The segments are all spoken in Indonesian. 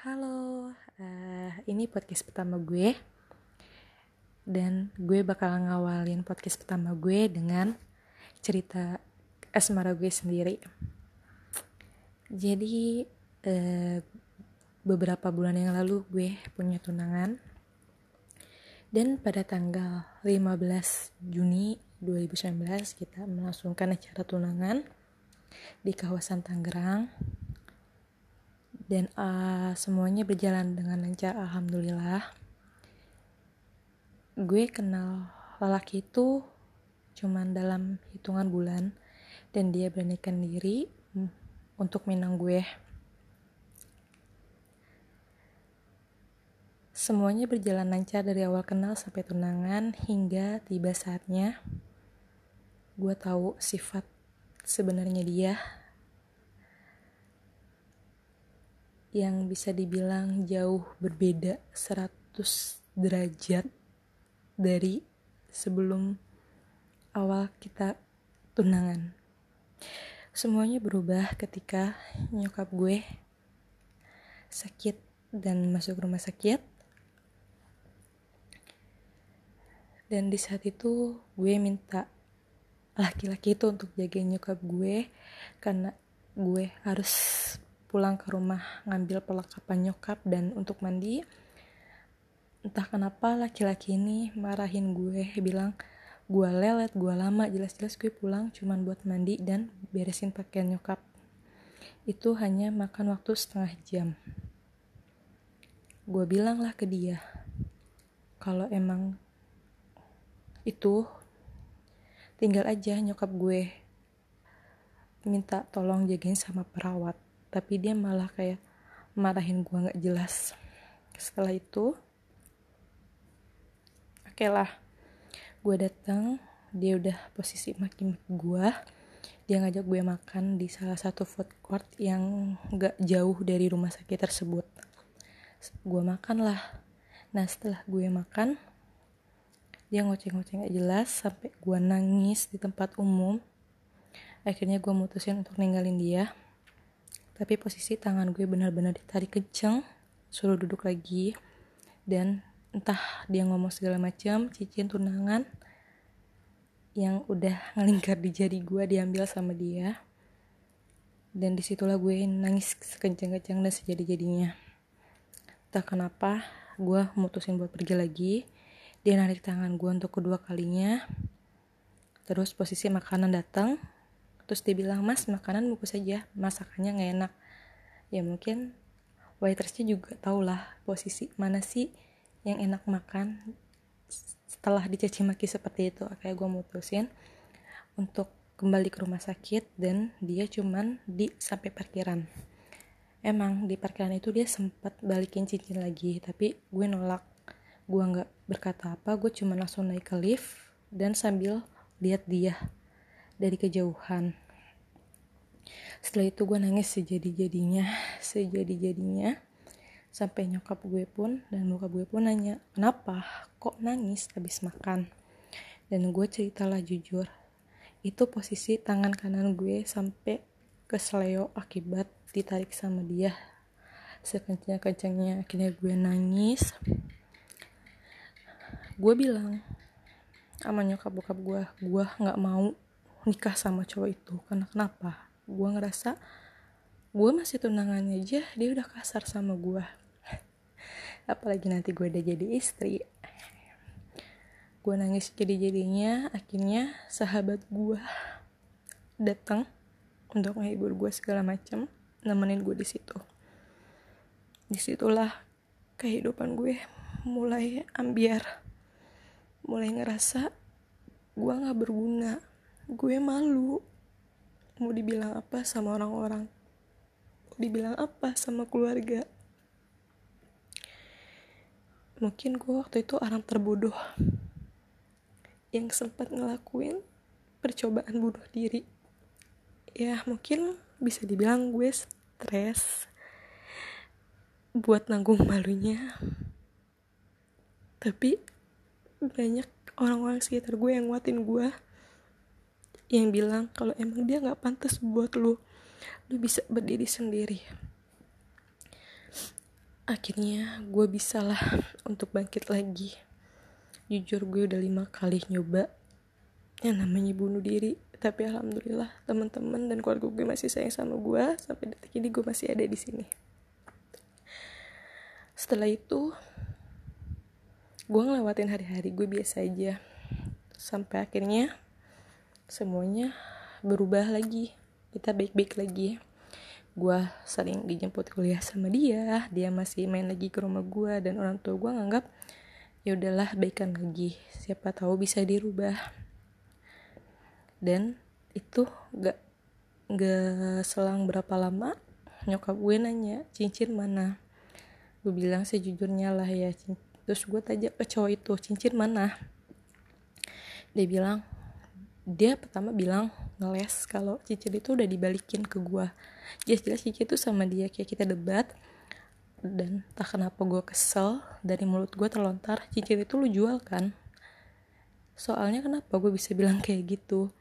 Halo, uh, ini podcast pertama gue. Dan gue bakal ngawalin podcast pertama gue dengan cerita asmara gue sendiri. Jadi uh, beberapa bulan yang lalu gue punya tunangan. Dan pada tanggal 15 Juni 2019 kita melangsungkan acara tunangan di kawasan Tangerang dan uh, semuanya berjalan dengan lancar alhamdulillah. Gue kenal lelaki itu cuman dalam hitungan bulan. Dan dia beranikan diri untuk minang gue. Semuanya berjalan lancar dari awal kenal sampai tunangan hingga tiba saatnya gue tahu sifat sebenarnya dia yang bisa dibilang jauh berbeda 100 derajat dari sebelum awal kita tunangan. Semuanya berubah ketika nyokap gue sakit dan masuk rumah sakit. Dan di saat itu gue minta laki-laki itu untuk jagain nyokap gue karena gue harus pulang ke rumah ngambil perlengkapan nyokap dan untuk mandi entah kenapa laki-laki ini marahin gue bilang gue lelet gue lama jelas-jelas gue pulang cuman buat mandi dan beresin pakaian nyokap. Itu hanya makan waktu setengah jam. Gue bilang lah ke dia kalau emang itu tinggal aja nyokap gue minta tolong jagain sama perawat tapi dia malah kayak marahin gue nggak jelas. Setelah itu oke okay lah. Gue datang dia udah posisi makin gue dia ngajak gue makan di salah satu food court yang gak jauh dari rumah sakit tersebut. Gue makan lah. Nah setelah gue makan dia ngoceng-ngoceng gak jelas sampai gue nangis di tempat umum. Akhirnya gue mutusin untuk ninggalin dia tapi posisi tangan gue benar-benar ditarik kenceng suruh duduk lagi. Dan entah dia ngomong segala macam cincin tunangan yang udah ngelingkar di jari gue diambil sama dia. Dan di situlah gue nangis sekencang-kencang dan sejadi-jadinya. Entah kenapa gue mutusin buat pergi lagi. Dia narik tangan gue untuk kedua kalinya. Terus posisi makanan datang terus dia bilang mas makanan bungkus saja masakannya nggak enak. Ya mungkin waitersnya juga tau lah posisi mana sih yang enak makan setelah dicaci maki seperti itu. Kayak gue mutusin untuk kembali ke rumah sakit dan dia cuman di sampai parkiran. Emang di parkiran itu dia sempat balikin cincin lagi tapi gue nolak. Gue nggak berkata apa gue cuma langsung naik ke lift dan sambil lihat dia dari kejauhan. Setelah itu gue nangis sejadi-jadinya sejadi-jadinya. Sampai nyokap gue pun dan muka gue pun nanya kenapa? Kok nangis habis makan? Dan gue ceritalah jujur itu posisi tangan kanan gue sampai ke seleo akibat ditarik sama dia. Sekencang-kencangnya akhirnya gue nangis. Gue bilang sama nyokap bokap gue gue nggak mau nikah sama cowok itu. Karena kenapa? Gue ngerasa gue masih tunangannya aja dia udah kasar sama gue apalagi nanti gue udah jadi istri. Gue nangis jadi jadinya akhirnya sahabat gue datang untuk menghibur gue segala macam nemenin gue di situ. Di situlah kehidupan gue mulai ambiar. Mulai ngerasa gue nggak berguna gue malu. Mau dibilang apa sama orang-orang? Mau dibilang apa sama keluarga? Mungkin gue waktu itu orang terbodoh yang sempat ngelakuin percobaan bunuh diri. Ya mungkin bisa dibilang gue stres buat nanggung malunya. Tapi banyak orang-orang sekitar gue yang nguatin gue yang bilang kalau emang dia nggak pantas buat lu lu bisa berdiri sendiri. Akhirnya gue bisa lah untuk bangkit lagi. Jujur gue udah lima kali nyoba yang namanya bunuh diri. Tapi alhamdulillah teman-teman dan keluarga gue masih sayang sama gue sampai detik ini gue masih ada di sini. Setelah itu gue ngelewatin hari-hari gue biasa aja. Sampai akhirnya semuanya berubah lagi. Kita baik-baik lagi. Gue sering dijemput kuliah sama dia. Dia masih main lagi ke rumah gue dan orang tua gue nganggap ya udahlah baikan lagi. Siapa tahu bisa dirubah. Dan itu gak gak selang berapa lama nyokap gue nanya cincin mana? Gue bilang sejujurnya lah ya terus gue tanya ke cowok itu cincin mana? Dia bilang dia pertama bilang ngeles kalau cincin itu udah dibalikin ke gue jelas-jelas cincin itu sama dia kayak kita debat dan tak kenapa gue kesel dari mulut gue terlontar cincin itu lu jual kan? Soalnya kenapa gue bisa bilang kayak gitu?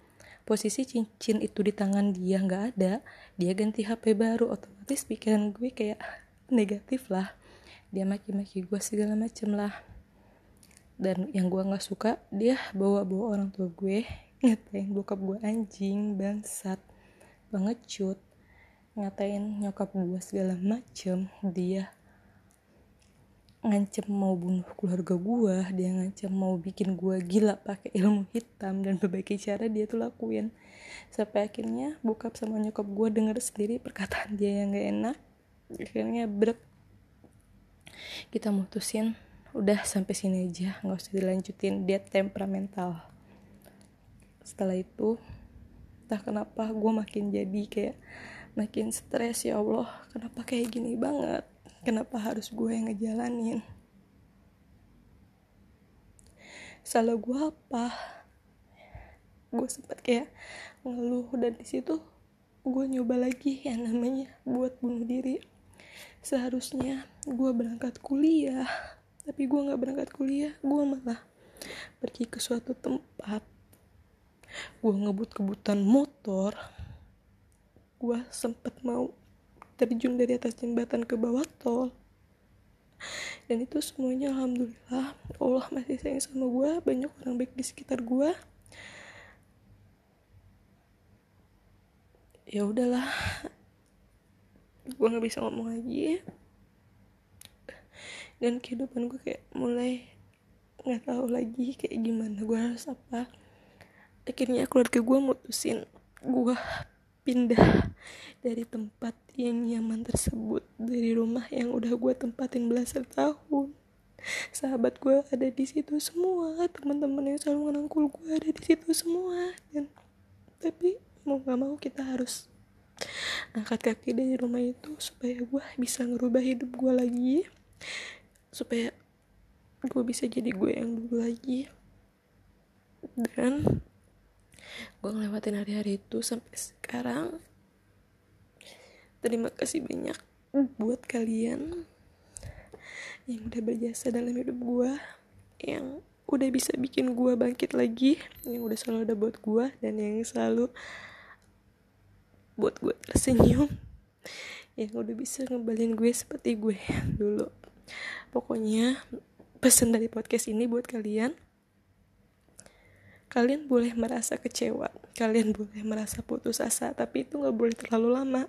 Posisi cincin itu di tangan dia nggak ada dia ganti HP baru otomatis pikiran gue kayak negatif lah. Dia maki-maki gue segala macem lah. Dan yang gue nggak suka dia bawa-bawa orang tua gue ngatain bokap gue anjing bangsat bangecut ngatain nyokap gue segala macem dia ngancem mau bunuh keluarga gue dia ngancem mau bikin gue gila pakai ilmu hitam dan berbagai cara dia tuh lakuin. Sampai akhirnya bokap sama nyokap gue denger sendiri perkataan dia yang gak enak akhirnya brek. Kita mutusin udah sampai sini aja nggak usah dilanjutin dia temperamental setelah itu entah kenapa gue makin jadi kayak makin stres ya Allah kenapa kayak gini banget? Kenapa harus gue yang ngejalanin? Salah gue apa? Gue sempat kayak ngeluh dan di situ gue nyoba lagi yang namanya buat bunuh diri. Seharusnya gue berangkat kuliah tapi gue nggak berangkat kuliah gue malah pergi ke suatu tempat gue ngebut kebutan motor. Gue sempet mau terjun dari atas jembatan ke bawah tol. Dan itu semuanya alhamdulillah. Allah masih sayang sama gue banyak orang baik di sekitar gue ya udahlah. Gue nggak bisa ngomong lagi. Dan kehidupan gue kayak mulai nggak tahu lagi kayak gimana. Gue harus apa akhirnya keluarga gue mutusin gue pindah dari tempat yang nyaman tersebut dari rumah yang udah gue tempatin belasan tahun. Sahabat gue ada di situ semua teman-teman yang selalu ngerangkul gue ada di situ semua. Dan tapi mau gak mau kita harus angkat kaki dari rumah itu supaya gue bisa ngerubah hidup gue lagi supaya gue bisa jadi gue yang dulu lagi. Dan gue ngelewatin hari-hari itu sampai sekarang. Terima kasih banyak buat kalian yang udah berjasa dalam hidup gue yang udah bisa bikin gue bangkit lagi yang udah selalu ada buat gue dan yang selalu buat gue tersenyum yang udah bisa ngebalin gue seperti gue dulu. Pokoknya pesan dari podcast ini buat kalian kalian boleh merasa kecewa kalian boleh merasa putus asa tapi itu nggak boleh terlalu lama.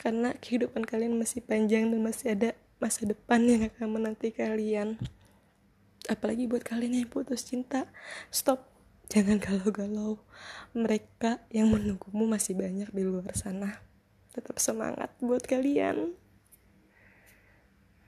Karena kehidupan kalian masih panjang dan masih ada masa depan yang akan menanti kalian. Apalagi buat kalian yang putus cinta. Stop. Jangan galau-galau. Mereka yang menunggumu masih banyak di luar sana. Tetap semangat buat kalian